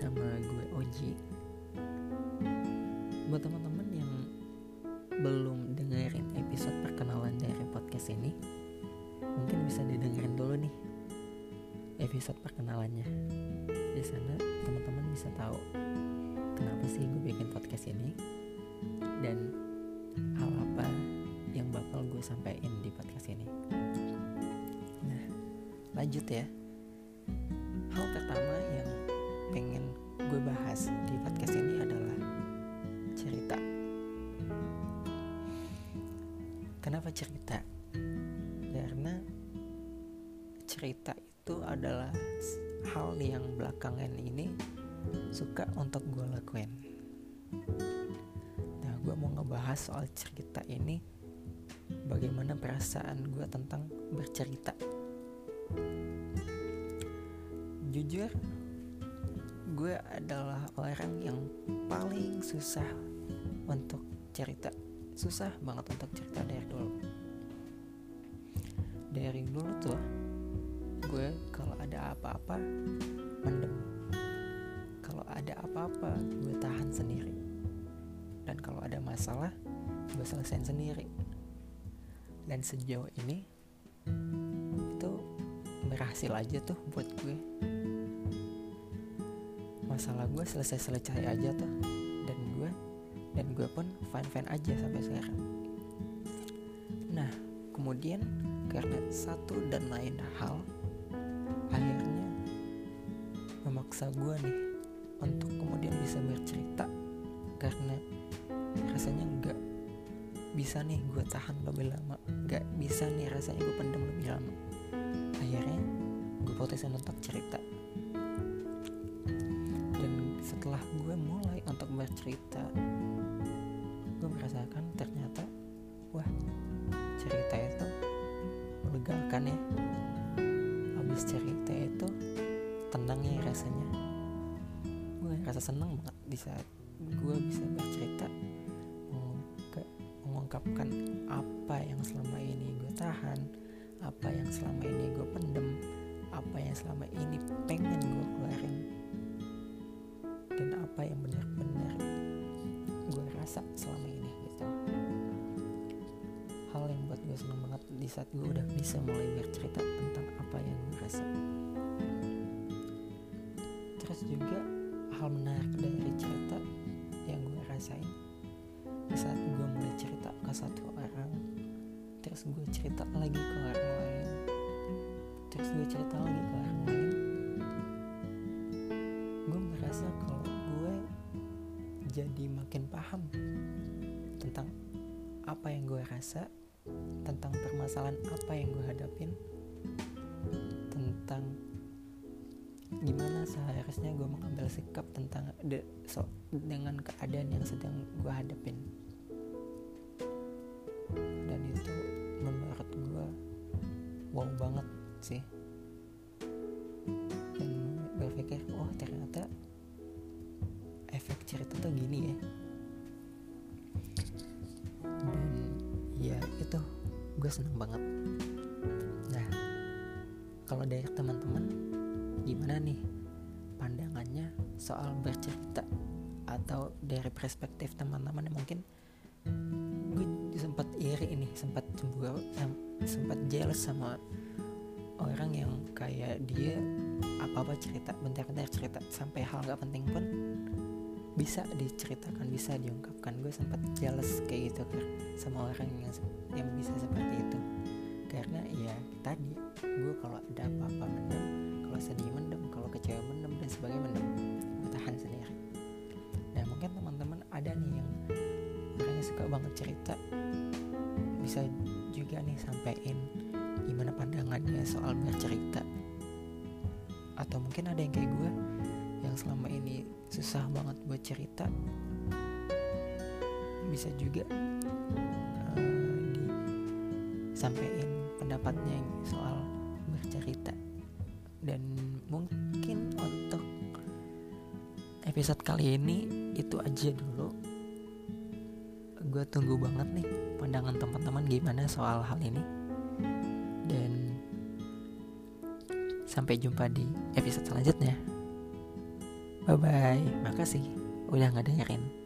bersama gue Oji Buat teman-teman yang belum dengerin episode perkenalan dari podcast ini Mungkin bisa didengerin dulu nih episode perkenalannya. Di sana teman-teman bisa tahu kenapa sih gue bikin podcast ini Dan hal apa yang bakal gue sampaikan di podcast ini. Nah lanjut ya Cerita? Karena cerita itu adalah hal yang belakangan ini suka untuk gue lakuin. Nah, gue mau ngebahas soal cerita ini, bagaimana perasaan gue tentang bercerita. Jujur, gue adalah orang yang paling susah untuk cerita susah banget untuk cerita dari dulu. Dari dulu tuh gue kalau ada apa-apa mendem. Kalau ada apa-apa gue tahan sendiri. Dan kalau ada masalah gue selesaiin sendiri. Dan sejauh ini itu berhasil aja tuh buat gue. Masalah gue selesai-selesai aja tuh dan gue pun fine-fine aja sampai sekarang. Nah kemudian karena satu dan lain hal akhirnya memaksa gue nih untuk kemudian bisa bercerita karena rasanya nggak bisa nih gue tahan lebih lama nggak bisa nih rasanya gue pendam lebih lama. Akhirnya gue putusin untuk cerita. Setelah gue mulai untuk bercerita merasakan ternyata wah cerita itu melegakan ya. Habis cerita itu tenang ya rasanya. Gue rasa senang banget di saat gue bisa bercerita mengungkapkan apa yang selama ini gue tahan apa yang selama ini gue pendem apa yang selama ini pengen gue keluarin dan apa yang benar-benar gue rasa selama ini yang buat gue seneng banget di saat gue udah bisa mulai bercerita tentang apa yang gue rasa. Terus juga hal menarik dari cerita yang gue rasain di saat gue mulai cerita ke satu orang terus gue cerita lagi ke orang lain terus gue cerita lagi ke orang lain gue merasa kalau gue jadi makin paham tentang apa yang gue rasa tentang permasalahan apa yang gue hadapin tentang gimana seharusnya gue mengambil sikap tentang de, so, dengan keadaan yang sedang gue hadapin. Dan itu menurut gue wow banget sih gue seneng banget. Nah kalau dari teman-teman gimana nih pandangannya soal bercerita atau dari perspektif teman-teman mungkin gue sempat iri ini sempat cemburu sempat jealous sama orang yang kayak dia apa-apa cerita bentar-bentar cerita sampai hal gak penting pun bisa diceritakan bisa diungkapkan. Gue sempat jealous kayak gitu sama orang yang yang bisa seperti itu. Karena ya tadi gue kalau ada apa-apa mendem kalau sedih mendem kalau kecewa mendem dan sebagainya mendem gue tahan sendiri. Nah mungkin teman-teman ada nih yang orangnya suka banget cerita bisa juga nih sampein gimana pandangannya soal bercerita. Atau mungkin ada yang kayak gue yang selama ini susah banget buat cerita bisa juga uh, disampaikan pendapatnya soal bercerita. Dan mungkin untuk episode kali ini itu aja dulu. Gue tunggu banget nih pandangan teman-teman gimana soal hal ini. Dan sampai jumpa di episode selanjutnya Bye bye. Makasih udah ngedengerin.